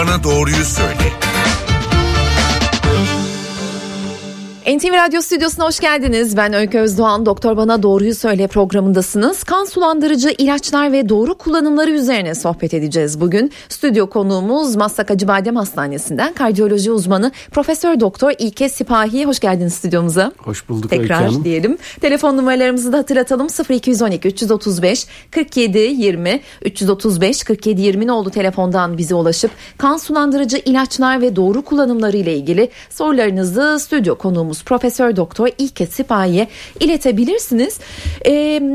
bana doğruyu söyle. NTV Radyo Stüdyosu'na hoş geldiniz. Ben Öykü Özdoğan. Doktor Bana Doğruyu Söyle programındasınız. Kan sulandırıcı ilaçlar ve doğru kullanımları üzerine sohbet edeceğiz bugün. Stüdyo konuğumuz Maslak Acıbadem Hastanesi'nden kardiyoloji uzmanı Profesör Doktor İlke Sipahi. Hoş geldiniz stüdyomuza. Hoş bulduk Tekrar Öykü Hanım. diyelim. Telefon numaralarımızı da hatırlatalım. 0212 335 47 20 335 47 20 oldu telefondan bize ulaşıp kan sulandırıcı ilaçlar ve doğru kullanımları ile ilgili sorularınızı stüdyo konuğumuz Profesör Doktor İlke Sipahi'ye iletebilirsiniz. Ee,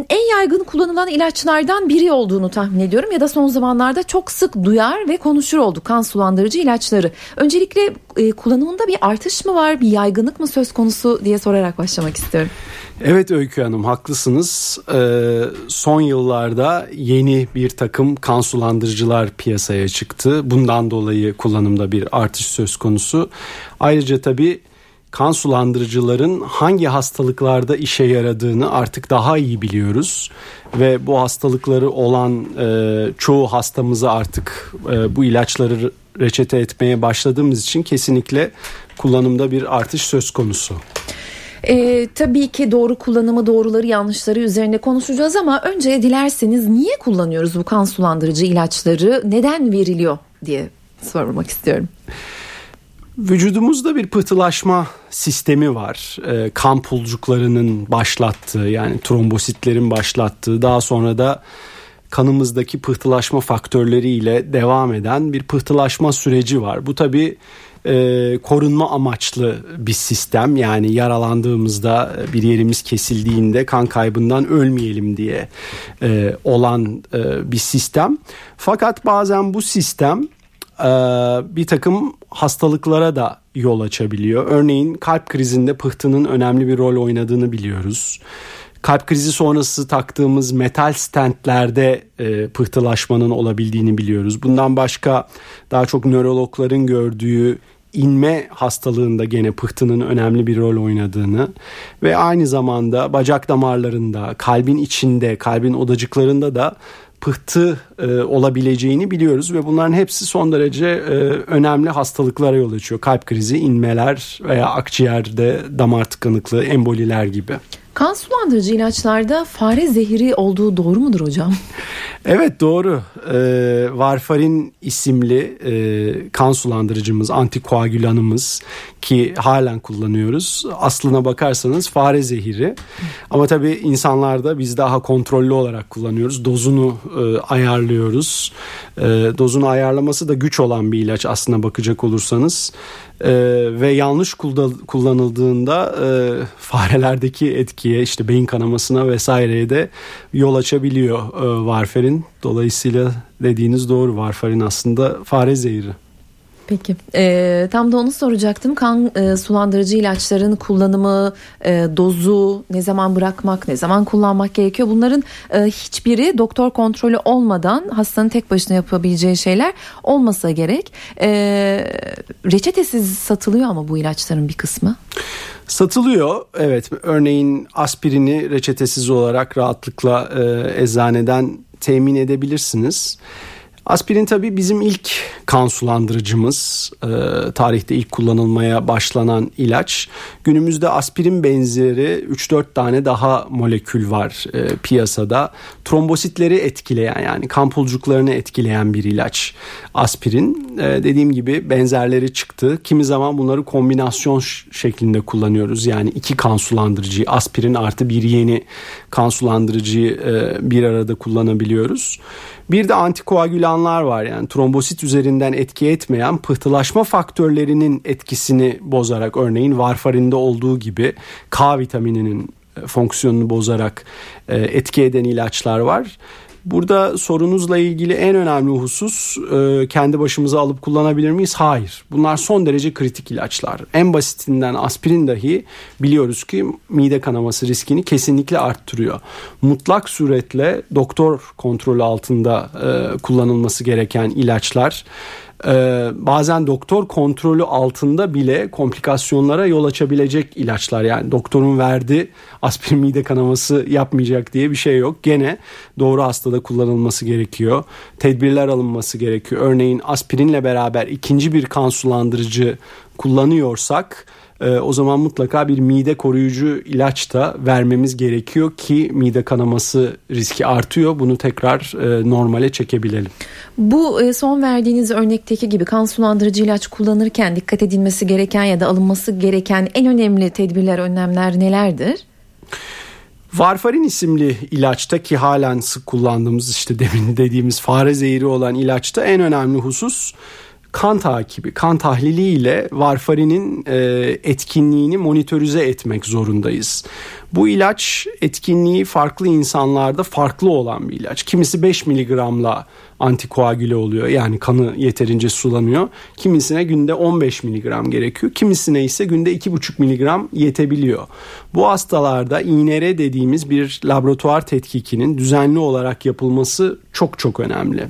en yaygın kullanılan ilaçlardan biri olduğunu tahmin ediyorum ya da son zamanlarda çok sık duyar ve konuşur olduk kan sulandırıcı ilaçları. Öncelikle e, kullanımında bir artış mı var, bir yaygınlık mı söz konusu diye sorarak başlamak istiyorum. Evet Öykü Hanım haklısınız. Ee, son yıllarda yeni bir takım kan sulandırıcılar piyasaya çıktı. Bundan dolayı kullanımda bir artış söz konusu. Ayrıca tabii kan sulandırıcıların hangi hastalıklarda işe yaradığını artık daha iyi biliyoruz ve bu hastalıkları olan e, çoğu hastamıza artık e, bu ilaçları reçete etmeye başladığımız için kesinlikle kullanımda bir artış söz konusu. Ee, tabii ki doğru kullanımı, doğruları, yanlışları üzerine konuşacağız ama önce dilerseniz niye kullanıyoruz bu kan sulandırıcı ilaçları, neden veriliyor diye sormak istiyorum. Vücudumuzda bir pıhtılaşma sistemi var. E, kan pulcuklarının başlattığı yani trombositlerin başlattığı daha sonra da kanımızdaki pıhtılaşma faktörleriyle devam eden bir pıhtılaşma süreci var. Bu tabi e, korunma amaçlı bir sistem yani yaralandığımızda bir yerimiz kesildiğinde kan kaybından ölmeyelim diye e, olan e, bir sistem. Fakat bazen bu sistem e, bir takım hastalıklara da yol açabiliyor. Örneğin kalp krizinde pıhtının önemli bir rol oynadığını biliyoruz. Kalp krizi sonrası taktığımız metal stentlerde e, pıhtılaşmanın olabildiğini biliyoruz. Bundan başka daha çok nörologların gördüğü inme hastalığında gene pıhtının önemli bir rol oynadığını ve aynı zamanda bacak damarlarında, kalbin içinde, kalbin odacıklarında da pıhtı e, olabileceğini biliyoruz ve bunların hepsi son derece e, önemli hastalıklara yol açıyor. Kalp krizi, inmeler veya akciğerde damar tıkanıklığı, emboliler gibi. Kan sulandırıcı ilaçlarda fare zehri olduğu doğru mudur hocam? Evet doğru. Ee, Varfarin isimli e, kan sulandırıcımız, antikoagülanımız ki halen kullanıyoruz. Aslına bakarsanız fare zehiri. Ama tabii insanlarda biz daha kontrollü olarak kullanıyoruz. Dozunu e, ayarlıyoruz. E, dozunu ayarlaması da güç olan bir ilaç aslına bakacak olursanız. Ee, ve yanlış kullanıldığında e, farelerdeki etkiye işte beyin kanamasına vesaireye de yol açabiliyor e, varfarin. Dolayısıyla dediğiniz doğru varfarin aslında fare zehri. Peki. E, tam da onu soracaktım. Kan e, sulandırıcı ilaçların kullanımı e, dozu ne zaman bırakmak ne zaman kullanmak gerekiyor? Bunların e, hiçbiri doktor kontrolü olmadan hastanın tek başına yapabileceği şeyler olmasa gerek. E, reçetesiz satılıyor ama bu ilaçların bir kısmı. Satılıyor. Evet örneğin aspirini reçetesiz olarak rahatlıkla e, eczaneden temin edebilirsiniz. Aspirin tabii bizim ilk kan sulandırıcımız. E, tarihte ilk kullanılmaya başlanan ilaç. Günümüzde aspirin benzeri 3-4 tane daha molekül var e, piyasada. Trombositleri etkileyen yani kan pulcuklarını etkileyen bir ilaç. Aspirin e, dediğim gibi benzerleri çıktı. Kimi zaman bunları kombinasyon şeklinde kullanıyoruz. Yani iki kan sulandırıcıyı aspirin artı bir yeni kan sulandırıcıyı e, bir arada kullanabiliyoruz. Bir de antikoagülanlar var yani trombosit üzerinden etki etmeyen pıhtılaşma faktörlerinin etkisini bozarak örneğin varfarinde olduğu gibi K vitamininin e, fonksiyonunu bozarak e, etki eden ilaçlar var. Burada sorunuzla ilgili en önemli husus e, kendi başımıza alıp kullanabilir miyiz? Hayır. Bunlar son derece kritik ilaçlar. En basitinden aspirin dahi biliyoruz ki mide kanaması riskini kesinlikle arttırıyor. Mutlak suretle doktor kontrolü altında e, kullanılması gereken ilaçlar. Ee, bazen doktor kontrolü altında bile komplikasyonlara yol açabilecek ilaçlar. Yani doktorun verdiği aspirin mide kanaması yapmayacak diye bir şey yok. Gene doğru hastada kullanılması gerekiyor. Tedbirler alınması gerekiyor. Örneğin aspirinle beraber ikinci bir kan sulandırıcı kullanıyorsak e, o zaman mutlaka bir mide koruyucu ilaç da vermemiz gerekiyor ki mide kanaması riski artıyor. Bunu tekrar e, normale çekebilelim. Bu e, son verdiğiniz örnekteki gibi kan sulandırıcı ilaç kullanırken dikkat edilmesi gereken ya da alınması gereken en önemli tedbirler, önlemler nelerdir? Varfarin isimli ilaçta ki halen sık kullandığımız işte demin dediğimiz fare zehri olan ilaçta en önemli husus kan takibi, kan tahlili ile varfarinin e, etkinliğini monitörize etmek zorundayız. Bu ilaç etkinliği farklı insanlarda farklı olan bir ilaç. Kimisi 5 miligramla antikoagüle oluyor. Yani kanı yeterince sulanıyor. Kimisine günde 15 miligram gerekiyor. Kimisine ise günde 2,5 miligram yetebiliyor. Bu hastalarda INR dediğimiz bir laboratuvar tetkikinin düzenli olarak yapılması çok çok önemli.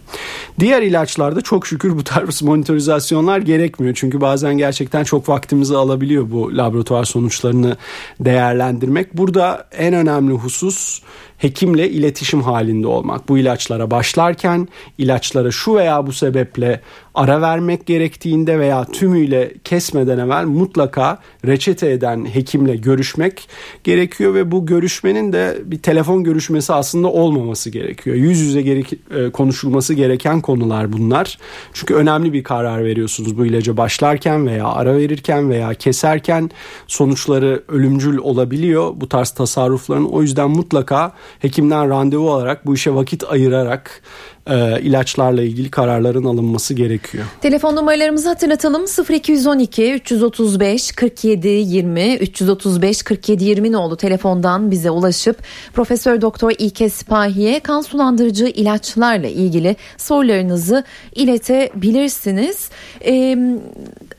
Diğer ilaçlarda çok şükür bu tarz monitorizasyonlar gerekmiyor. Çünkü bazen gerçekten çok vaktimizi alabiliyor bu laboratuvar sonuçlarını değerlendirmek. Burada en önemli husus hekimle iletişim halinde olmak. Bu ilaçlara başlarken ilaçlara şu veya bu sebeple ara vermek gerektiğinde veya tümüyle kesmeden evvel mutlaka reçete eden hekimle görüşmek gerekiyor ve bu görüşmenin de bir telefon görüşmesi aslında olmaması gerekiyor. Yüz yüze gerek, konuşulması gereken konular bunlar. Çünkü önemli bir karar veriyorsunuz bu ilaca başlarken veya ara verirken veya keserken sonuçları ölümcül olabiliyor bu tarz tasarrufların. O yüzden mutlaka hekimden randevu alarak bu işe vakit ayırarak e, ilaçlarla ilgili kararların alınması gerekiyor. Telefon numaralarımızı hatırlatalım 0212 335 47 20 335 47 20 oldu telefondan bize ulaşıp Profesör Doktor İlke Sipahi'ye kan sulandırıcı ilaçlarla ilgili sorularınızı iletebilirsiniz. Ee,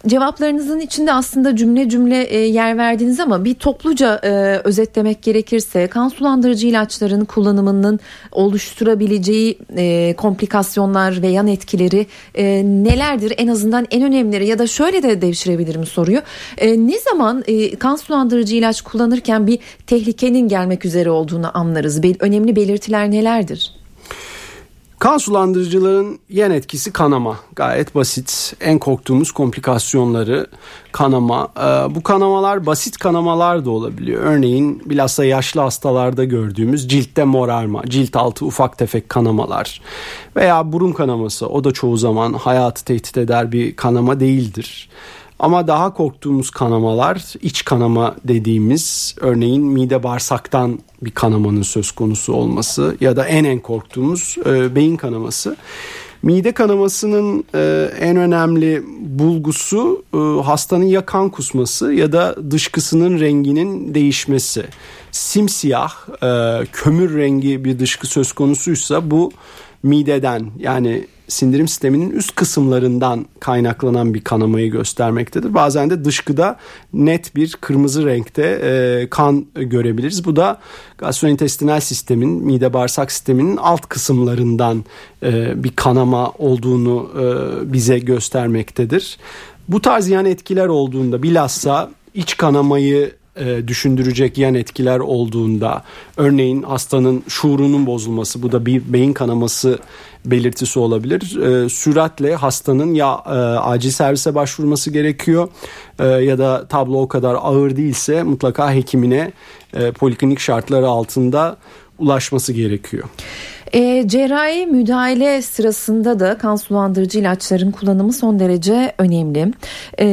cevaplarınızın içinde aslında cümle cümle e, yer verdiniz ama bir topluca e, özetlemek gerekirse kan sulandırıcı ilaçların kullanımının oluşturabileceği e, komplikasyonlar ve yan etkileri nelerdir? En azından en önemlileri ya da şöyle de devşirebilirim soruyu. Ne zaman kan sulandırıcı ilaç kullanırken bir tehlikenin gelmek üzere olduğunu anlarız? Önemli belirtiler nelerdir? Kan sulandırıcıların yan etkisi kanama. Gayet basit. En korktuğumuz komplikasyonları kanama. Ee, bu kanamalar basit kanamalar da olabiliyor. Örneğin bilhassa yaşlı hastalarda gördüğümüz ciltte morarma, cilt altı ufak tefek kanamalar veya burun kanaması. O da çoğu zaman hayatı tehdit eder bir kanama değildir. Ama daha korktuğumuz kanamalar iç kanama dediğimiz örneğin mide bağırsaktan bir kanamanın söz konusu olması ya da en en korktuğumuz e, beyin kanaması. Mide kanamasının e, en önemli bulgusu e, hastanın ya kan kusması ya da dışkısının renginin değişmesi. Simsiyah, e, kömür rengi bir dışkı söz konusuysa bu mideden yani sindirim sisteminin üst kısımlarından kaynaklanan bir kanamayı göstermektedir. Bazen de dışkıda net bir kırmızı renkte e, kan görebiliriz. Bu da gastrointestinal sistemin, mide bağırsak sisteminin alt kısımlarından e, bir kanama olduğunu e, bize göstermektedir. Bu tarz yan etkiler olduğunda bilhassa iç kanamayı e, düşündürecek yan etkiler olduğunda örneğin hastanın şuurunun bozulması bu da bir beyin kanaması belirtisi olabilir. E, süratle hastanın ya e, acil servise başvurması gerekiyor e, ya da tablo o kadar ağır değilse mutlaka hekimine e, poliklinik şartları altında ulaşması gerekiyor. E, cerrahi müdahale sırasında da kan sulandırıcı ilaçların kullanımı son derece önemli. E,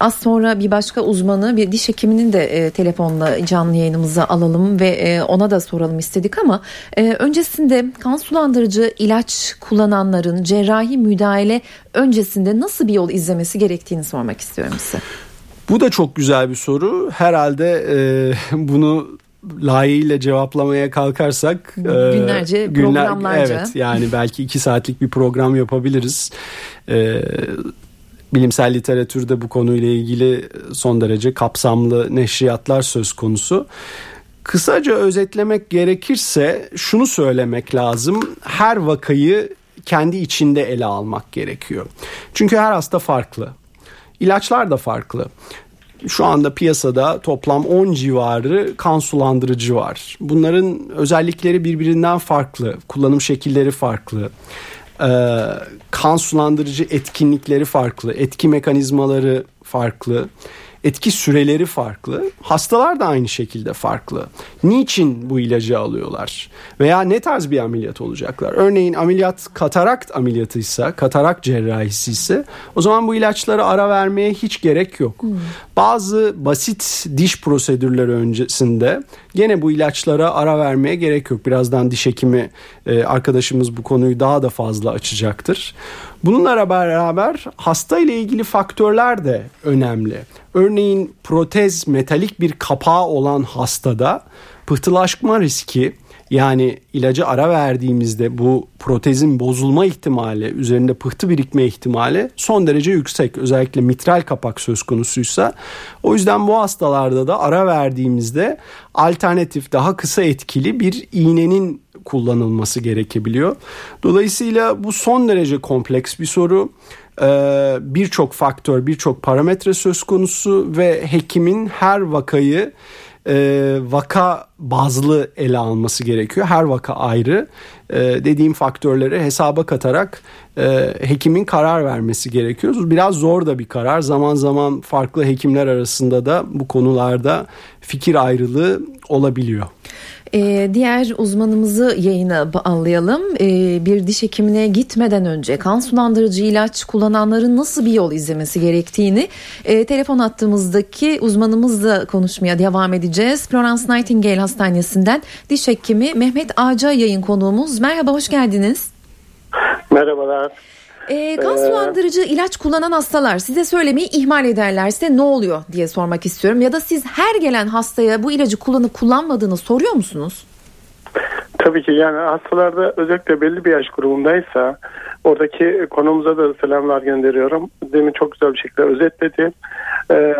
az sonra bir başka uzmanı bir diş hekiminin de e, telefonla canlı yayınımıza alalım ve e, ona da soralım istedik ama e, öncesinde kan sulandırıcı ilaç kullananların cerrahi müdahale öncesinde nasıl bir yol izlemesi gerektiğini sormak istiyorum size. Bu da çok güzel bir soru. Herhalde e, bunu layığıyla cevaplamaya kalkarsak e, günlerce günler, programlarca evet yani belki iki saatlik bir program yapabiliriz. Ee, bilimsel literatürde bu konuyla ilgili son derece kapsamlı neşriyatlar söz konusu. Kısaca özetlemek gerekirse şunu söylemek lazım. Her vakayı kendi içinde ele almak gerekiyor. Çünkü her hasta farklı. İlaçlar da farklı. Şu anda piyasada toplam 10 civarı kan sulandırıcı var. Bunların özellikleri birbirinden farklı, kullanım şekilleri farklı. Ee, kan sulandırıcı etkinlikleri farklı, etki mekanizmaları farklı etki süreleri farklı. Hastalar da aynı şekilde farklı. Niçin bu ilacı alıyorlar? Veya ne tarz bir ameliyat olacaklar? Örneğin ameliyat katarakt ameliyatıysa, katarak cerrahisi ise o zaman bu ilaçlara ara vermeye hiç gerek yok. Hmm. Bazı basit diş prosedürleri öncesinde gene bu ilaçlara ara vermeye gerek yok. Birazdan diş hekimi e, arkadaşımız bu konuyu daha da fazla açacaktır. Bununla beraber hasta ile ilgili faktörler de önemli. Örneğin protez metalik bir kapağı olan hastada pıhtılaşma riski yani ilacı ara verdiğimizde bu protezin bozulma ihtimali, üzerinde pıhtı birikme ihtimali son derece yüksek. Özellikle mitral kapak söz konusuysa. O yüzden bu hastalarda da ara verdiğimizde alternatif daha kısa etkili bir iğnenin kullanılması gerekebiliyor. Dolayısıyla bu son derece kompleks bir soru ee, birçok faktör, birçok parametre söz konusu ve hekimin her vakayı e, vaka bazlı ele alması gerekiyor. Her vaka ayrı. E, dediğim faktörleri hesaba katarak e, hekimin karar vermesi gerekiyor. Biraz zor da bir karar. Zaman zaman farklı hekimler arasında da bu konularda fikir ayrılığı olabiliyor. Ee, diğer uzmanımızı yayına bağlayalım. Ee, bir diş hekimine gitmeden önce kan sulandırıcı ilaç kullananların nasıl bir yol izlemesi gerektiğini e, telefon attığımızdaki uzmanımızla konuşmaya devam edeceğiz. Florence Nightingale Hastanesi'nden diş hekimi Mehmet Ağca yayın konuğumuz. Merhaba, hoş geldiniz. Merhabalar. E, kan sulandırıcı ilaç kullanan hastalar size söylemeyi ihmal ederlerse ne oluyor diye sormak istiyorum. Ya da siz her gelen hastaya bu ilacı kullanıp kullanmadığını soruyor musunuz? Tabii ki yani hastalarda özellikle belli bir yaş grubundaysa oradaki konumuza da selamlar gönderiyorum. Demin çok güzel bir şekilde özetledi. Ee, e,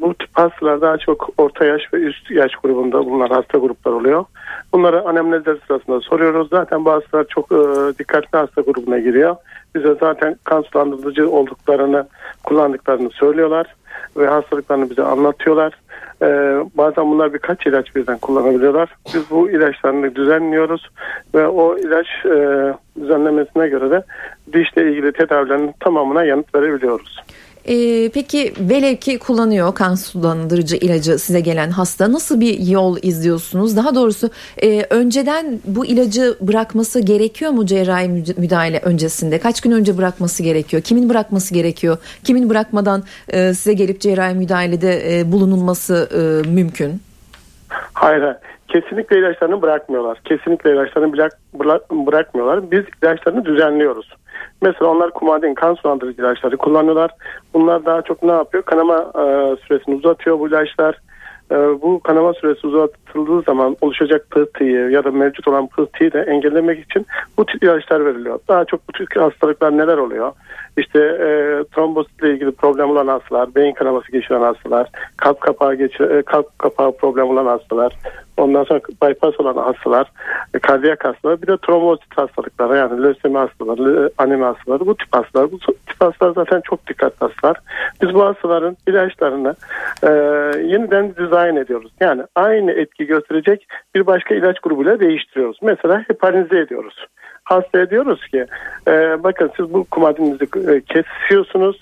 bu tip hastalar daha çok orta yaş ve üst yaş grubunda bulunan hasta gruplar oluyor. Bunları anemnezler sırasında soruyoruz. Zaten bazıları çok e, dikkatli hasta grubuna giriyor. Bize zaten kan sulandırıcı olduklarını kullandıklarını söylüyorlar ve hastalıklarını bize anlatıyorlar. Ee, bazen bunlar birkaç ilaç birden kullanabiliyorlar. Biz bu ilaçlarını düzenliyoruz ve o ilaç e, düzenlemesine göre de dişle ilgili tedavilerin tamamına yanıt verebiliyoruz. Ee, peki velev ki kullanıyor kan sulandırıcı ilacı size gelen hasta nasıl bir yol izliyorsunuz? Daha doğrusu e, önceden bu ilacı bırakması gerekiyor mu cerrahi müdahale öncesinde? Kaç gün önce bırakması gerekiyor? Kimin bırakması gerekiyor? Kimin bırakmadan e, size gelip cerrahi müdahalede e, bulunulması e, mümkün? Hayır, kesinlikle ilaçlarını bırakmıyorlar. Kesinlikle ilaçlarını bırak, bırakmıyorlar. Biz ilaçlarını düzenliyoruz. Mesela onlar kumadin kan sulandırıcı ilaçları kullanıyorlar. Bunlar daha çok ne yapıyor? Kanama e, süresini uzatıyor bu ilaçlar. E, bu kanama süresi uzatıldığı zaman oluşacak pıhtıyı ya da mevcut olan pıhtıyı da engellemek için bu tip ilaçlar veriliyor. Daha çok bu tür hastalıklar neler oluyor? İşte e, trombositle ilgili problem olan hastalar, beyin kanaması geçiren hastalar, kalp kapağı geçir, e, kalp kapağı problem olan hastalar, ondan sonra bypass olan hastalar, e, kardiyak hastalar, bir de trombosit hastalıkları yani lösemi hastaları, anemi hastaları, bu tip hastalar. Bu hastalar zaten çok dikkatli hastalar. Biz bu hastaların ilaçlarını e, yeniden dizayn ediyoruz. Yani aynı etki gösterecek bir başka ilaç grubuyla değiştiriyoruz. Mesela heparize ediyoruz hastaya diyoruz ki e, bakın siz bu kumadinizi e, kesiyorsunuz.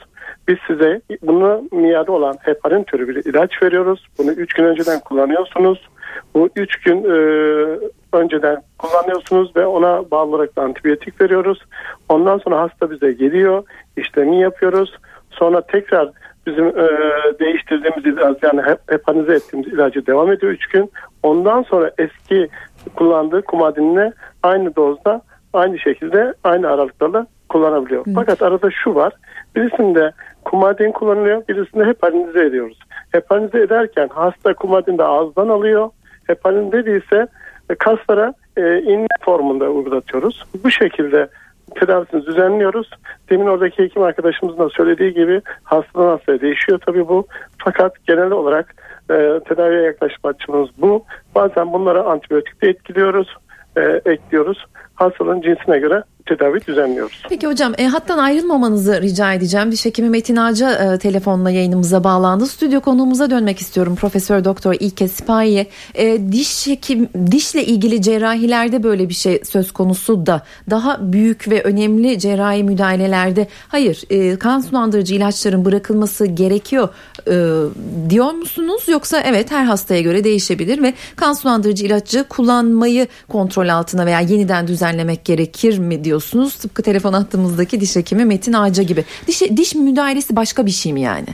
Biz size bunu miadı olan heparin türü bir ilaç veriyoruz. Bunu 3 gün önceden kullanıyorsunuz. Bu 3 gün e, önceden kullanıyorsunuz ve ona bağlı olarak da antibiyotik veriyoruz. Ondan sonra hasta bize geliyor. işlemi yapıyoruz. Sonra tekrar bizim e, değiştirdiğimiz ilaç yani hepanize ettiğimiz ilacı devam ediyor 3 gün. Ondan sonra eski kullandığı kumadinine aynı dozda aynı şekilde aynı aralıklarla kullanabiliyor. Hı. Fakat arada şu var. Birisinde kumadin kullanılıyor, birisinde heparinize ediyoruz. Heparinize ederken hasta kumadin de ağızdan alıyor. Heparin dediyse kaslara e, inme formunda uygulatıyoruz. Bu şekilde tedavisini düzenliyoruz. Demin oradaki hekim arkadaşımızın da söylediği gibi hastadan hastaya değişiyor tabii bu. Fakat genel olarak e, tedaviye yaklaşma açımız bu. Bazen bunlara antibiyotik de etkiliyoruz, e, ekliyoruz hastalığın cinsine göre tedavi düzenliyoruz. Peki hocam e, hattan ayrılmamanızı rica edeceğim. Diş hekimi Metin Ağaca e, telefonla yayınımıza bağlandı. Stüdyo konuğumuza dönmek istiyorum. Profesör Doktor İlke Sipahi'ye. E, diş hekim dişle ilgili cerrahilerde böyle bir şey söz konusu da daha büyük ve önemli cerrahi müdahalelerde hayır e, kan sulandırıcı ilaçların bırakılması gerekiyor e, diyor musunuz? Yoksa evet her hastaya göre değişebilir ve kan sulandırıcı ilacı kullanmayı kontrol altına veya yeniden düzenlemek gerekir mi diyorsunuz? Tıpkı telefon attığımızdaki diş hekimi Metin Ağaca gibi. Diş, diş müdahalesi başka bir şey mi yani?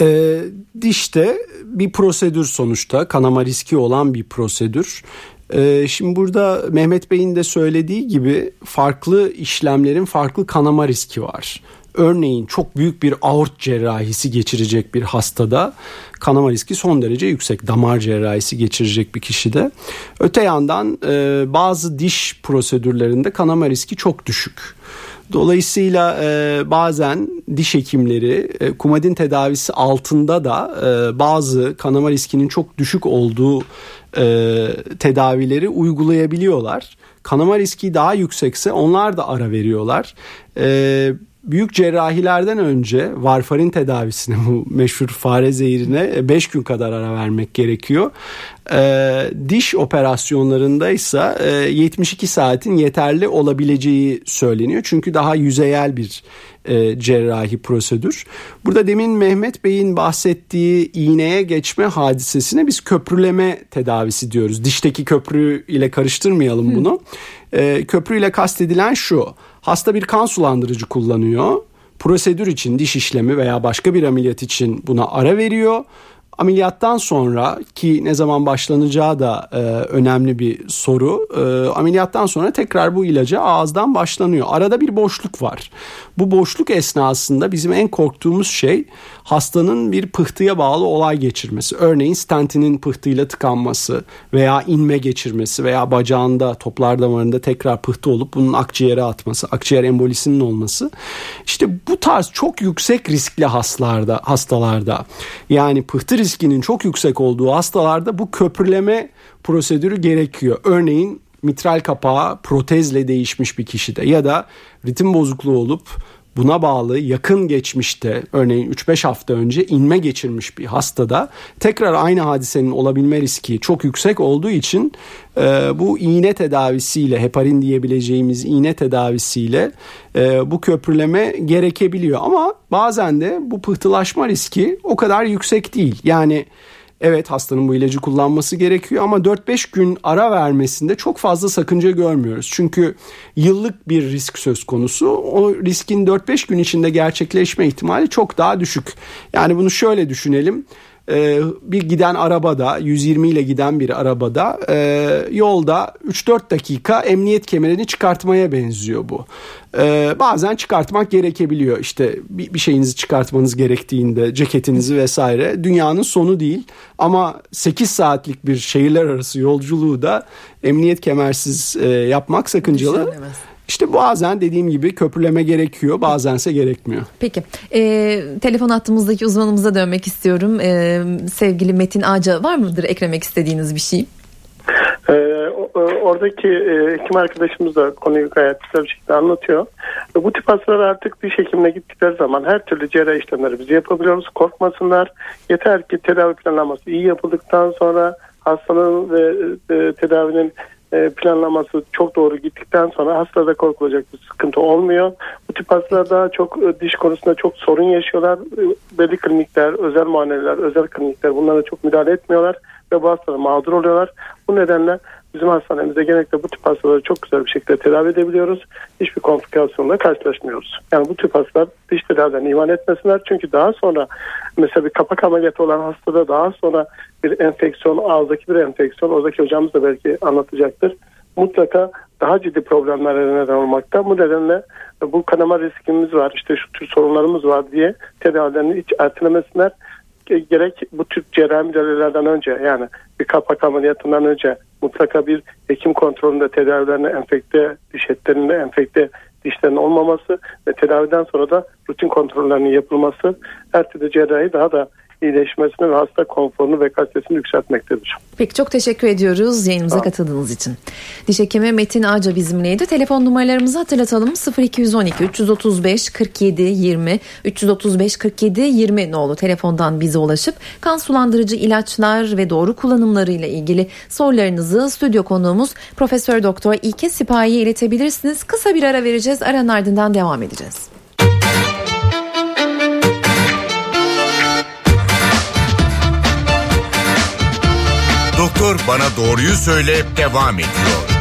E, dişte bir prosedür sonuçta kanama riski olan bir prosedür. E, şimdi burada Mehmet Bey'in de söylediği gibi farklı işlemlerin farklı kanama riski var. Örneğin çok büyük bir aort cerrahisi geçirecek bir hastada kanama riski son derece yüksek. Damar cerrahisi geçirecek bir kişide. Öte yandan e, bazı diş prosedürlerinde kanama riski çok düşük. Dolayısıyla e, bazen diş hekimleri e, kumadin tedavisi altında da e, bazı kanama riskinin çok düşük olduğu e, tedavileri uygulayabiliyorlar. Kanama riski daha yüksekse onlar da ara veriyorlar. E, büyük cerrahilerden önce varfarin tedavisine bu meşhur fare zehirine 5 gün kadar ara vermek gerekiyor. E, diş operasyonlarında ise e, 72 saatin yeterli olabileceği söyleniyor. Çünkü daha yüzeyel bir e, cerrahi prosedür. Burada demin Mehmet Bey'in bahsettiği iğneye geçme hadisesine biz köprüleme tedavisi diyoruz. Dişteki köprü ile karıştırmayalım bunu. E, köprü ile kastedilen şu. Hasta bir kan sulandırıcı kullanıyor. Prosedür için diş işlemi veya başka bir ameliyat için buna ara veriyor. Ameliyattan sonra ki ne zaman başlanacağı da e, önemli bir soru. E, ameliyattan sonra tekrar bu ilaca ağızdan başlanıyor. Arada bir boşluk var. Bu boşluk esnasında bizim en korktuğumuz şey hastanın bir pıhtıya bağlı olay geçirmesi. Örneğin stentinin pıhtıyla tıkanması veya inme geçirmesi veya bacağında toplar damarında tekrar pıhtı olup bunun akciğere atması, akciğer embolisinin olması. İşte bu tarz çok yüksek riskli hastalarda, hastalarda yani pıhtı riskinin çok yüksek olduğu hastalarda bu köprüleme prosedürü gerekiyor. Örneğin mitral kapağı protezle değişmiş bir kişide ya da ritim bozukluğu olup buna bağlı yakın geçmişte örneğin 3-5 hafta önce inme geçirmiş bir hastada tekrar aynı hadisenin olabilme riski çok yüksek olduğu için e, bu iğne tedavisiyle heparin diyebileceğimiz iğne tedavisiyle e, bu köprüleme gerekebiliyor. Ama bazen de bu pıhtılaşma riski o kadar yüksek değil. Yani Evet hastanın bu ilacı kullanması gerekiyor ama 4-5 gün ara vermesinde çok fazla sakınca görmüyoruz. Çünkü yıllık bir risk söz konusu. O riskin 4-5 gün içinde gerçekleşme ihtimali çok daha düşük. Yani bunu şöyle düşünelim e, bir giden arabada 120 ile giden bir arabada e, yolda 3-4 dakika emniyet kemerini çıkartmaya benziyor bu. E, bazen çıkartmak gerekebiliyor işte bir, bir şeyinizi çıkartmanız gerektiğinde ceketinizi vesaire dünyanın sonu değil ama 8 saatlik bir şehirler arası yolculuğu da emniyet kemersiz e, yapmak sakıncalı. İşte bazen dediğim gibi köprüleme gerekiyor bazense gerekmiyor. Peki e, telefon hattımızdaki uzmanımıza dönmek istiyorum. E, sevgili Metin Ağaca var mıdır eklemek istediğiniz bir şey? Ee, oradaki e, hekim arkadaşımız da konuyu gayet güzel bir şekilde anlatıyor. E, bu tip hastalar artık diş hekimine gittikleri zaman her türlü cerrahi işlemleri biz yapabiliyoruz. Korkmasınlar. Yeter ki tedavi planlaması iyi yapıldıktan sonra hastanın ve e, tedavinin planlaması çok doğru gittikten sonra hastada korkulacak bir sıkıntı olmuyor. Bu tip hastalar daha çok e, diş konusunda çok sorun yaşıyorlar. E, belli klinikler, özel muayeneler, özel klinikler bunlara çok müdahale etmiyorlar ve bu hastalar mağdur oluyorlar. Bu nedenle bizim hastanemizde genellikle bu tip hastaları çok güzel bir şekilde tedavi edebiliyoruz. Hiçbir komplikasyonla karşılaşmıyoruz. Yani bu tip hastalar diş tedaviden ihmal etmesinler. Çünkü daha sonra mesela bir kapak ameliyatı olan hastada daha sonra bir enfeksiyon, ağızdaki bir enfeksiyon, oradaki hocamız da belki anlatacaktır. Mutlaka daha ciddi problemlere neden olmakta. Bu nedenle bu kanama riskimiz var, işte şu tür sorunlarımız var diye tedavilerini hiç ertelemesinler gerek bu tür cerrahi müdahalelerden önce yani bir kapak ameliyatından önce mutlaka bir hekim kontrolünde tedavilerine enfekte diş etlerinde enfekte dişlerin olmaması ve tedaviden sonra da rutin kontrollerinin yapılması her türlü cerrahi daha da iyileşmesini ve hasta konforunu ve kalitesini yükseltmektedir. Peki çok teşekkür ediyoruz yayınımıza katıldığınız için. Diş hekimi Metin Ağca bizimleydi. Telefon numaralarımızı hatırlatalım 0212 335 47 20 335 47 20 nolu telefondan bize ulaşıp kan sulandırıcı ilaçlar ve doğru kullanımları ile ilgili sorularınızı stüdyo konuğumuz Profesör Doktor İlke Sipahi'ye iletebilirsiniz. Kısa bir ara vereceğiz. Aranın ardından devam edeceğiz. Doktor Bana Doğruyu Söyle devam ediyor.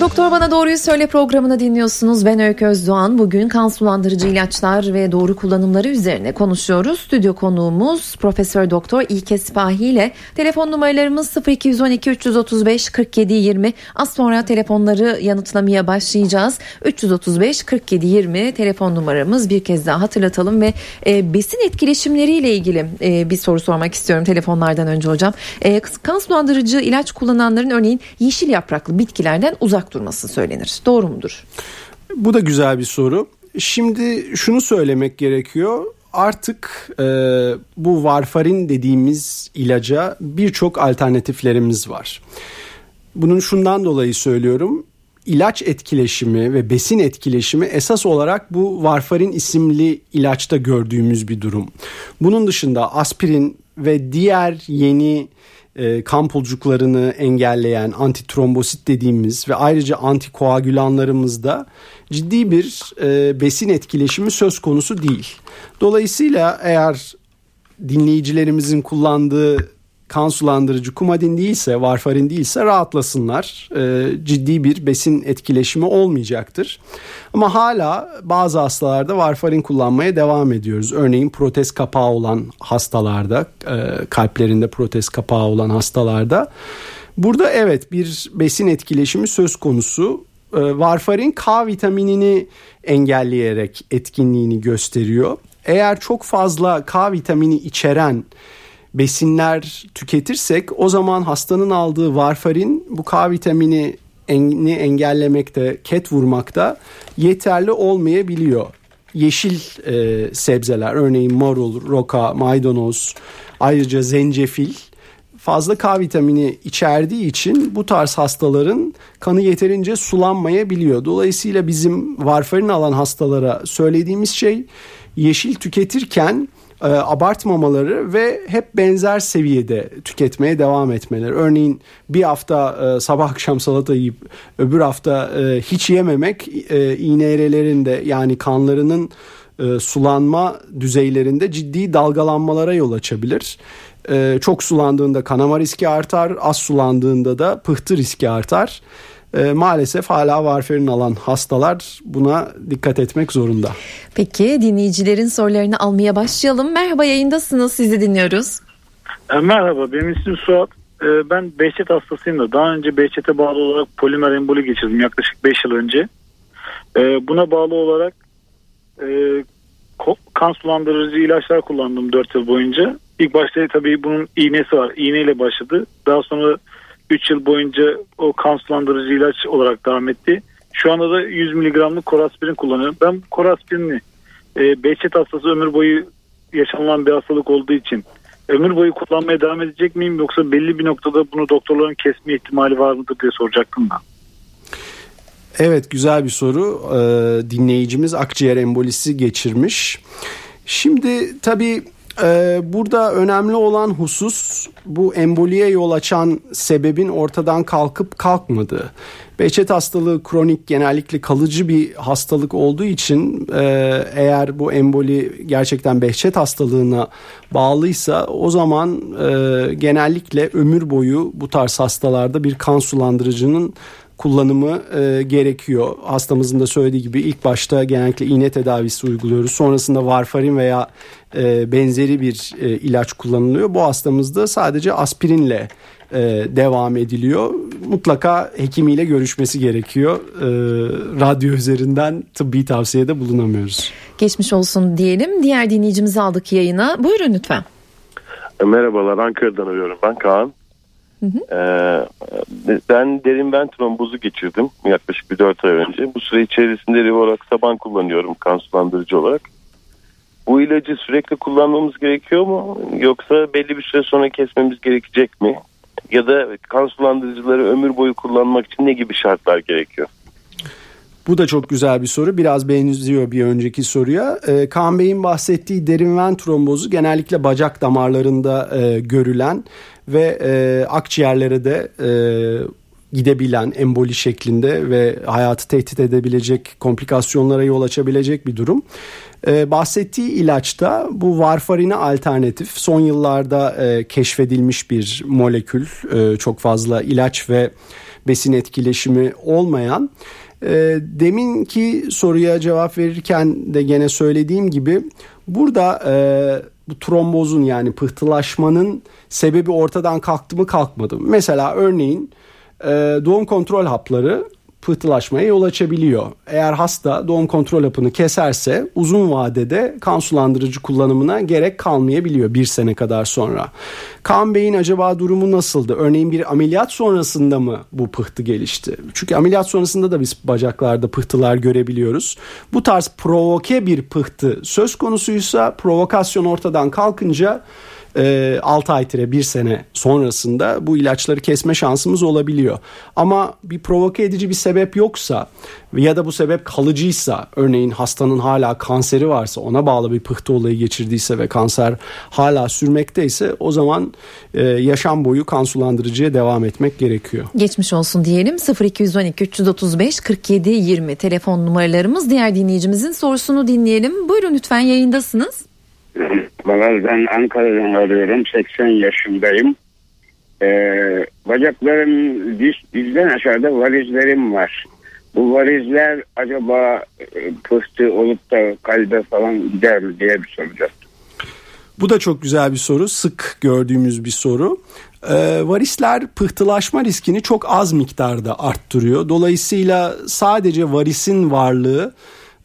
Doktor Bana Doğruyu Söyle programını dinliyorsunuz. Ben Öykü Özdoğan. Bugün kan sulandırıcı ilaçlar ve doğru kullanımları üzerine konuşuyoruz. Stüdyo konuğumuz Profesör Doktor İlke Sipahi ile telefon numaralarımız 0212 335 47 20. Az sonra telefonları yanıtlamaya başlayacağız. 335 47 20 telefon numaramız bir kez daha hatırlatalım ve e, besin etkileşimleriyle ilgili e, bir soru sormak istiyorum telefonlardan önce hocam. E, kan sulandırıcı ilaç kullananların örneğin yeşil yapraklı bitkilerden uzak durması söylenir. Doğru mudur? Bu da güzel bir soru. Şimdi şunu söylemek gerekiyor. Artık e, bu varfarin dediğimiz ilaca birçok alternatiflerimiz var. Bunun şundan dolayı söylüyorum. İlaç etkileşimi ve besin etkileşimi esas olarak bu varfarin isimli ilaçta gördüğümüz bir durum. Bunun dışında aspirin ve diğer yeni e, kan pulcuklarını engelleyen antitrombosit dediğimiz ve ayrıca antikoagülanlarımızda ciddi bir e, besin etkileşimi söz konusu değil. Dolayısıyla eğer dinleyicilerimizin kullandığı kan sulandırıcı kumadin değilse, varfarin değilse rahatlasınlar. E, ciddi bir besin etkileşimi olmayacaktır. Ama hala bazı hastalarda varfarin kullanmaya devam ediyoruz. Örneğin protez kapağı olan hastalarda, e, kalplerinde protez kapağı olan hastalarda. Burada evet bir besin etkileşimi söz konusu. E, varfarin K vitaminini engelleyerek etkinliğini gösteriyor. Eğer çok fazla K vitamini içeren besinler tüketirsek o zaman hastanın aldığı varfarin bu K vitamini ni engellemekte, ket vurmakta yeterli olmayabiliyor. Yeşil e, sebzeler örneğin marul, roka, maydanoz, ayrıca zencefil fazla K vitamini içerdiği için bu tarz hastaların kanı yeterince sulanmayabiliyor. Dolayısıyla bizim varfarin alan hastalara söylediğimiz şey yeşil tüketirken e, abartmamaları ve hep benzer seviyede tüketmeye devam etmeleri. Örneğin bir hafta e, sabah akşam salata yiyip öbür hafta e, hiç yememek e, iğne eğrelerinde yani kanlarının e, sulanma düzeylerinde ciddi dalgalanmalara yol açabilir. E, çok sulandığında kanama riski artar, az sulandığında da pıhtı riski artar e, maalesef hala varfarin alan hastalar buna dikkat etmek zorunda. Peki dinleyicilerin sorularını almaya başlayalım. Merhaba yayındasınız sizi dinliyoruz. E, merhaba benim ismim Suat. E, ben Behçet hastasıyım da daha önce Behçet'e bağlı olarak polimer emboli geçirdim yaklaşık 5 yıl önce. E, buna bağlı olarak e, kan sulandırıcı ilaçlar kullandım 4 yıl boyunca. İlk başta tabii bunun iğnesi var. İğneyle başladı. Daha sonra 3 yıl boyunca o kan sulandırıcı ilaç olarak devam etti. Şu anda da 100 miligramlık koraspirin kullanıyorum. Ben koraspirini e, Behçet hastası ömür boyu yaşanılan bir hastalık olduğu için ömür boyu kullanmaya devam edecek miyim yoksa belli bir noktada bunu doktorların kesme ihtimali var mıdır diye soracaktım ben. Evet güzel bir soru. Ee, dinleyicimiz akciğer embolisi geçirmiş. Şimdi tabii ee, burada önemli olan husus bu emboliye yol açan sebebin ortadan kalkıp kalkmadığı. Behçet hastalığı kronik genellikle kalıcı bir hastalık olduğu için e, eğer bu emboli gerçekten Behçet hastalığına bağlıysa o zaman e, genellikle ömür boyu bu tarz hastalarda bir kan sulandırıcının kullanımı e, gerekiyor. Hastamızın da söylediği gibi ilk başta genellikle iğne tedavisi uyguluyoruz. Sonrasında varfarin veya e, benzeri bir e, ilaç kullanılıyor. Bu hastamızda sadece aspirinle e, devam ediliyor. Mutlaka hekimiyle görüşmesi gerekiyor. E, radyo üzerinden tıbbi tavsiyede bulunamıyoruz. Geçmiş olsun diyelim. Diğer dinleyicimizi aldık yayına. Buyurun lütfen. Merhabalar Ankara'dan arıyorum ben Kaan. Hı hı. Ee, ben derin ben trombozu geçirdim yaklaşık bir 4 ay önce. Bu süre içerisinde olarak saban kullanıyorum kan sulandırıcı olarak. bu ilacı sürekli kullanmamız gerekiyor mu? Yoksa belli bir süre sonra kesmemiz gerekecek mi? Ya da kan sulandırıcıları ömür boyu kullanmak için ne gibi şartlar gerekiyor? Bu da çok güzel bir soru. Biraz benziyor bir önceki soruya. Ee, Kaan Bey'in bahsettiği derin ven trombozu genellikle bacak damarlarında e, görülen ve e, akciğerlere de e, gidebilen emboli şeklinde ve hayatı tehdit edebilecek komplikasyonlara yol açabilecek bir durum. Ee, bahsettiği ilaçta bu varfarine alternatif son yıllarda e, keşfedilmiş bir molekül e, çok fazla ilaç ve besin etkileşimi olmayan e, deminki soruya cevap verirken de gene söylediğim gibi burada e, bu trombozun yani pıhtılaşmanın sebebi ortadan kalktı mı kalkmadı mı? Mesela örneğin doğum kontrol hapları pıhtılaşmaya yol açabiliyor. Eğer hasta doğum kontrol hapını keserse uzun vadede kan sulandırıcı kullanımına gerek kalmayabiliyor bir sene kadar sonra. Kan Bey'in acaba durumu nasıldı? Örneğin bir ameliyat sonrasında mı bu pıhtı gelişti? Çünkü ameliyat sonrasında da biz bacaklarda pıhtılar görebiliyoruz. Bu tarz provoke bir pıhtı söz konusuysa provokasyon ortadan kalkınca e, 6 ay tire 1 sene sonrasında bu ilaçları kesme şansımız olabiliyor. Ama bir provoke edici bir sebep yoksa ya da bu sebep kalıcıysa örneğin hastanın hala kanseri varsa ona bağlı bir pıhtı olayı geçirdiyse ve kanser hala sürmekteyse o zaman e, yaşam boyu kan sulandırıcıya devam etmek gerekiyor. Geçmiş olsun diyelim 0212 335 47 20 telefon numaralarımız diğer dinleyicimizin sorusunu dinleyelim. Buyurun lütfen yayındasınız. Merhabalar ben Ankara'dan arıyorum 80 yaşındayım. Ee, bacaklarım diz, dizden aşağıda varizlerim var. Bu varizler acaba e, pıhtı olup da kalbe falan gider mi diye bir soracaktım. Bu da çok güzel bir soru. Sık gördüğümüz bir soru. Ee, varisler pıhtılaşma riskini çok az miktarda arttırıyor. Dolayısıyla sadece varisin varlığı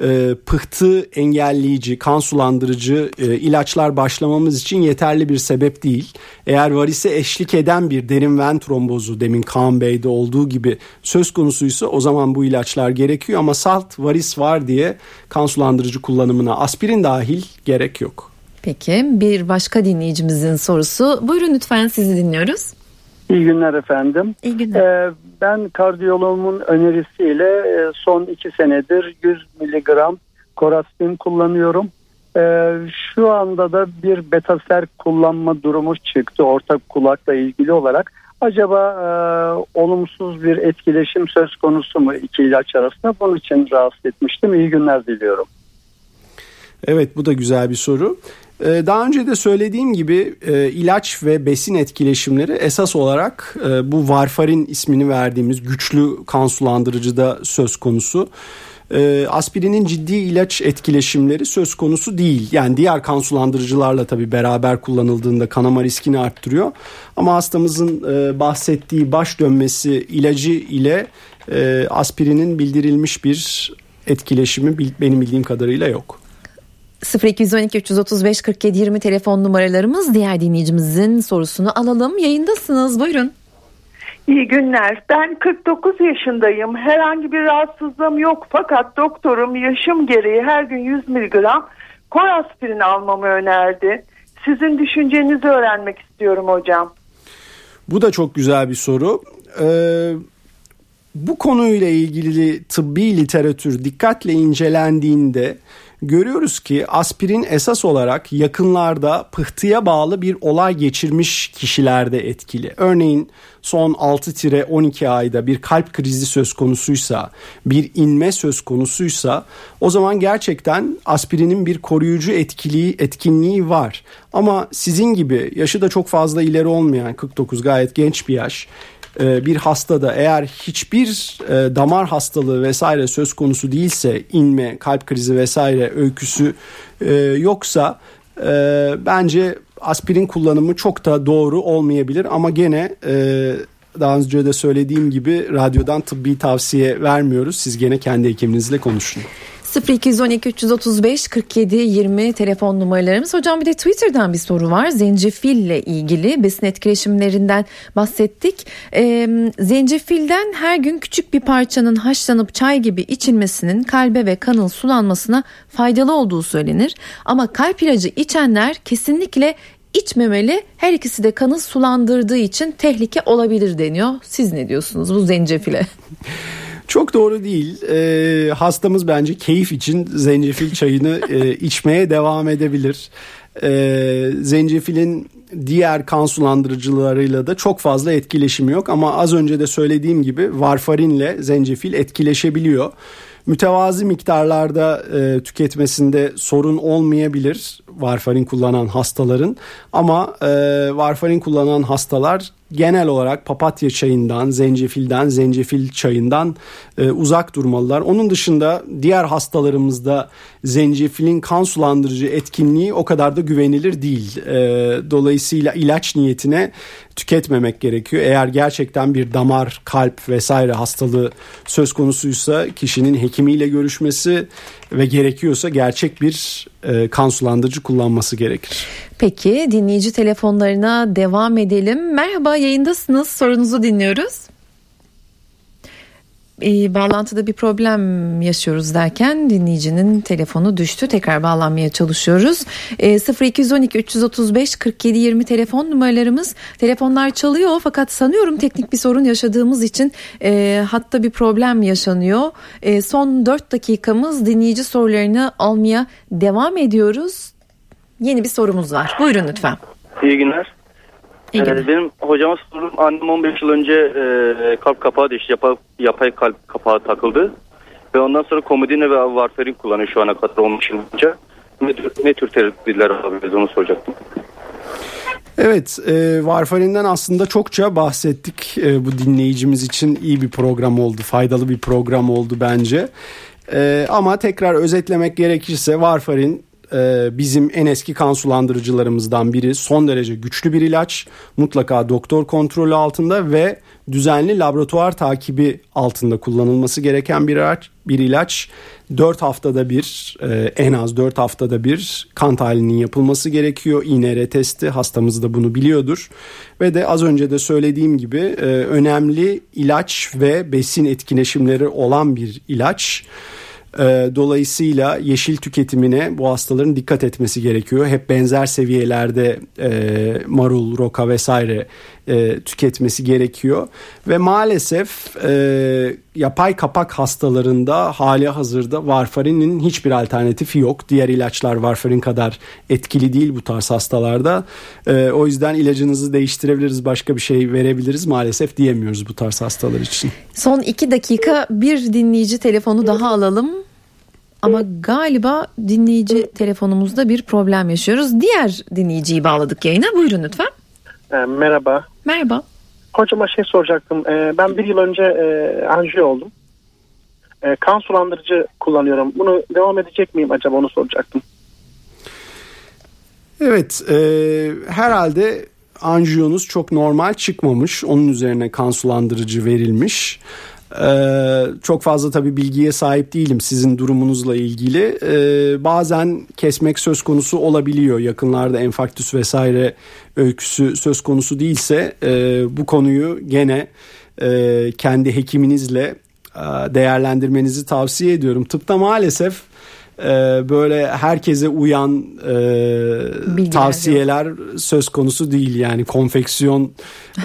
e, pıhtı engelleyici, kan sulandırıcı e, ilaçlar başlamamız için yeterli bir sebep değil. Eğer varise eşlik eden bir derin ven trombozu demin Kaan Bey'de olduğu gibi söz konusuysa o zaman bu ilaçlar gerekiyor ama salt varis var diye kan sulandırıcı kullanımına aspirin dahil gerek yok. Peki bir başka dinleyicimizin sorusu. Buyurun lütfen sizi dinliyoruz. İyi günler efendim. İyi günler. Ee, ben kardiyoloğumun önerisiyle e, son iki senedir 100 miligram koraspin kullanıyorum. Ee, şu anda da bir betaser kullanma durumu çıktı ortak kulakla ilgili olarak. Acaba e, olumsuz bir etkileşim söz konusu mu iki ilaç arasında? Bunun için rahatsız etmiştim. İyi günler diliyorum. Evet bu da güzel bir soru. Ee, daha önce de söylediğim gibi e, ilaç ve besin etkileşimleri esas olarak e, bu varfarin ismini verdiğimiz güçlü kan sulandırıcıda söz konusu. E, aspirinin ciddi ilaç etkileşimleri söz konusu değil. Yani diğer kan sulandırıcılarla tabii beraber kullanıldığında kanama riskini arttırıyor. Ama hastamızın bahsettiği baş dönmesi ilacı ile aspirinin bildirilmiş bir etkileşimi benim bildiğim kadarıyla yok. 0212 335 47 20 telefon numaralarımız diğer dinleyicimizin sorusunu alalım. Yayındasınız buyurun. İyi günler. Ben 49 yaşındayım. Herhangi bir rahatsızlığım yok fakat doktorum yaşım gereği her gün 100 miligram koraspirin almamı önerdi. Sizin düşüncenizi öğrenmek istiyorum hocam. Bu da çok güzel bir soru. Ee, bu konuyla ilgili tıbbi literatür dikkatle incelendiğinde görüyoruz ki aspirin esas olarak yakınlarda pıhtıya bağlı bir olay geçirmiş kişilerde etkili. Örneğin son 6-12 ayda bir kalp krizi söz konusuysa, bir inme söz konusuysa o zaman gerçekten aspirinin bir koruyucu etkiliği, etkinliği var. Ama sizin gibi yaşı da çok fazla ileri olmayan 49 gayet genç bir yaş bir hastada eğer hiçbir e, damar hastalığı vesaire söz konusu değilse inme, kalp krizi vesaire öyküsü e, yoksa bence aspirin kullanımı çok da doğru olmayabilir ama gene daha önce de söylediğim gibi radyodan tıbbi tavsiye vermiyoruz. Siz gene kendi hekiminizle konuşun. 0212 335 47 20 telefon numaralarımız. Hocam bir de Twitter'dan bir soru var. Zencefille ilgili besin etkileşimlerinden bahsettik. Ee, zencefilden her gün küçük bir parçanın haşlanıp çay gibi içilmesinin kalbe ve kanın sulanmasına faydalı olduğu söylenir. Ama kalp ilacı içenler kesinlikle içmemeli. Her ikisi de kanı sulandırdığı için tehlike olabilir deniyor. Siz ne diyorsunuz bu zencefile? Çok doğru değil. E, hastamız bence keyif için zencefil çayını e, içmeye devam edebilir. E, zencefilin diğer kan sulandırıcılarıyla da çok fazla etkileşimi yok ama az önce de söylediğim gibi varfarinle zencefil etkileşebiliyor mütevazi miktarlarda e, tüketmesinde sorun olmayabilir varfarin kullanan hastaların ama e, varfarin kullanan hastalar genel olarak papatya çayından, zencefilden, zencefil çayından e, uzak durmalılar. Onun dışında diğer hastalarımızda zencefilin kan sulandırıcı etkinliği o kadar da güvenilir değil. E, dolayısıyla ilaç niyetine tüketmemek gerekiyor. Eğer gerçekten bir damar, kalp vesaire hastalığı söz konusuysa kişinin hekimiyle görüşmesi ve gerekiyorsa gerçek bir e, kan sulandırıcı kullanması gerekir. Peki dinleyici telefonlarına devam edelim. Merhaba yayındasınız sorunuzu dinliyoruz e, bağlantıda bir problem yaşıyoruz derken dinleyicinin telefonu düştü. Tekrar bağlanmaya çalışıyoruz. E, 0212 335 47 20 telefon numaralarımız. Telefonlar çalıyor fakat sanıyorum teknik bir sorun yaşadığımız için e, hatta bir problem yaşanıyor. E, son 4 dakikamız dinleyici sorularını almaya devam ediyoruz. Yeni bir sorumuz var. Buyurun lütfen. İyi günler. İyi Ee, benim hocama sorum annem 15 yıl önce e, kalp kapağı düştü. Yapay, yapay kalp kapağı takıldı. Ve ondan sonra komodine ve varfarin kullanıyor şu ana kadar 15 yıl önce. Ne, tür- ne tür tedaviler alabiliriz onu soracaktım. Evet, e, Varfarin'den aslında çokça bahsettik. E, bu dinleyicimiz için iyi bir program oldu, faydalı bir program oldu bence. E, ama tekrar özetlemek gerekirse Varfarin e, bizim en eski kan sulandırıcılarımızdan biri. Son derece güçlü bir ilaç. Mutlaka doktor kontrolü altında ve düzenli laboratuvar takibi altında kullanılması gereken bir ilaç. Bir ilaç 4 haftada bir e, en az 4 haftada bir kan tahlilinin yapılması gerekiyor. INR testi hastamız da bunu biliyordur. Ve de az önce de söylediğim gibi e, önemli ilaç ve besin etkileşimleri olan bir ilaç. E, Dolayısıyla yeşil tüketimine bu hastaların dikkat etmesi gerekiyor. Hep benzer seviyelerde e, marul, roka vesaire e, tüketmesi gerekiyor. Ve maalesef e, yapay kapak hastalarında hali hazırda varfarinin hiçbir alternatifi yok. Diğer ilaçlar varfarin kadar etkili değil bu tarz hastalarda. E, o yüzden ilacınızı değiştirebiliriz, başka bir şey verebiliriz maalesef diyemiyoruz bu tarz hastalar için. Son iki dakika bir dinleyici telefonu daha alalım. Ama galiba dinleyici telefonumuzda bir problem yaşıyoruz. Diğer dinleyiciyi bağladık yayına. Buyurun lütfen. E, merhaba. Merhaba. Hocama şey soracaktım. E, ben bir yıl önce e, anjiyo oldum. E, kan sulandırıcı kullanıyorum. Bunu devam edecek miyim acaba onu soracaktım. Evet e, herhalde anjiyonuz çok normal çıkmamış. Onun üzerine kan sulandırıcı verilmiş. Ee, çok fazla tabii bilgiye sahip değilim sizin durumunuzla ilgili. Ee, bazen kesmek söz konusu olabiliyor. Yakınlarda enfarktüs vesaire öyküsü söz konusu değilse e, bu konuyu gene e, kendi hekiminizle e, değerlendirmenizi tavsiye ediyorum. Tıpta maalesef e, böyle herkese uyan e, tavsiyeler söz konusu değil yani. Konfeksiyon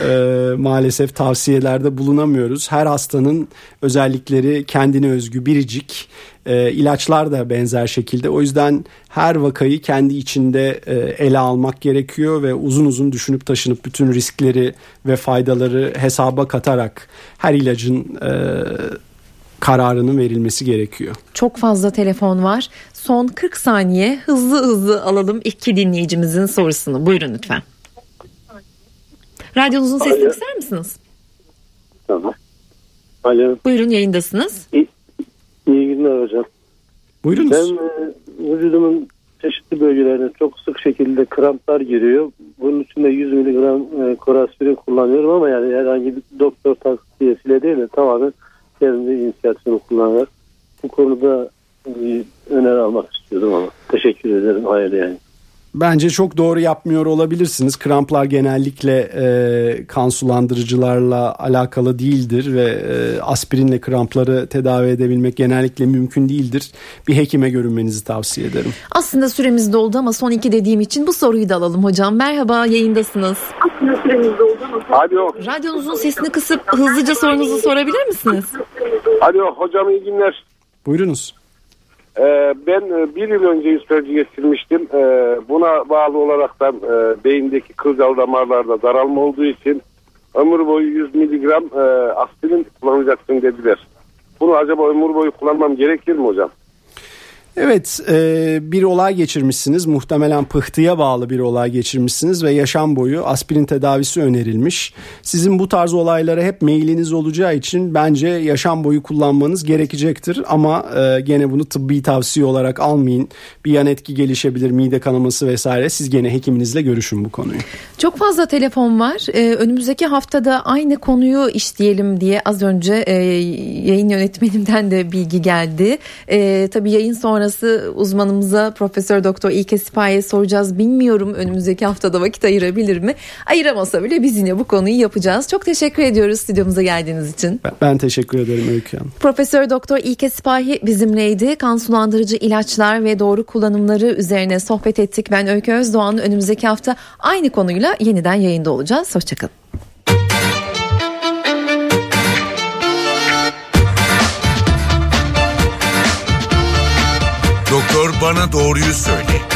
e, maalesef tavsiyelerde bulunamıyoruz. Her hastanın özellikleri kendine özgü biricik. E, ilaçlar da benzer şekilde. O yüzden her vakayı kendi içinde e, ele almak gerekiyor ve uzun uzun düşünüp taşınıp bütün riskleri ve faydaları hesaba katarak her ilacın e, kararının verilmesi gerekiyor. Çok fazla telefon var. Son 40 saniye hızlı hızlı alalım iki dinleyicimizin sorusunu. Buyurun lütfen. Radyonuzun sesini Alo. kısar mısınız? Tamam. Alo. Buyurun yayındasınız. İyi, iyi günler hocam. Buyurunuz. Ben e, vücudumun çeşitli bölgelerine çok sık şekilde kramplar giriyor. Bunun için de 100 miligram e, koraspirin kullanıyorum ama yani herhangi bir doktor tavsiyesiyle değil de tamamen kendi inisiyatifini kullanarak bu konuda e, almak istiyordum ama teşekkür ederim. Hayır yani. Bence çok doğru yapmıyor olabilirsiniz. Kramplar genellikle e, kan sulandırıcılarla alakalı değildir ve e, aspirinle krampları tedavi edebilmek genellikle mümkün değildir. Bir hekime görünmenizi tavsiye ederim. Aslında süremiz doldu ama son iki dediğim için bu soruyu da alalım hocam. Merhaba yayındasınız. Aslında süremiz doldu ama. Alo. Radyonuzun sesini kısıp hızlıca sorunuzu sorabilir misiniz? Alo hocam iyi günler. Buyurunuz. Ee, ben e, bir yıl önce yüzperci geçirmiştim. Ee, buna bağlı olaraktan e, beyindeki kılcal damarlarda daralma olduğu için ömür boyu 100 miligram e, aspirin kullanacaksın dediler. Bunu acaba ömür boyu kullanmam gerekir mi hocam? Evet e, bir olay geçirmişsiniz muhtemelen pıhtıya bağlı bir olay geçirmişsiniz ve yaşam boyu aspirin tedavisi önerilmiş. Sizin bu tarz olaylara hep meyliniz olacağı için bence yaşam boyu kullanmanız gerekecektir ama e, gene bunu tıbbi tavsiye olarak almayın. Bir yan etki gelişebilir mide kanaması vesaire siz gene hekiminizle görüşün bu konuyu. Çok fazla telefon var. Ee, önümüzdeki haftada aynı konuyu işleyelim diye az önce e, yayın yönetmenimden de bilgi geldi. E, tabii yayın sonrası uzmanımıza Profesör Doktor İlke Sipahi'ye soracağız. Bilmiyorum önümüzdeki haftada vakit ayırabilir mi? Ayıramasa bile biz yine bu konuyu yapacağız. Çok teşekkür ediyoruz stüdyomuza geldiğiniz için. Ben, ben teşekkür ederim Öykü Hanım. Profesör Doktor İlke Sipahi bizimleydi. Kan sulandırıcı ilaçlar ve doğru kullanımları üzerine sohbet ettik. Ben Öykü Özdoğan. Önümüzdeki hafta aynı konuyla yeniden yayında olacağız. Hoşçakalın. Bana doğruyu söyle.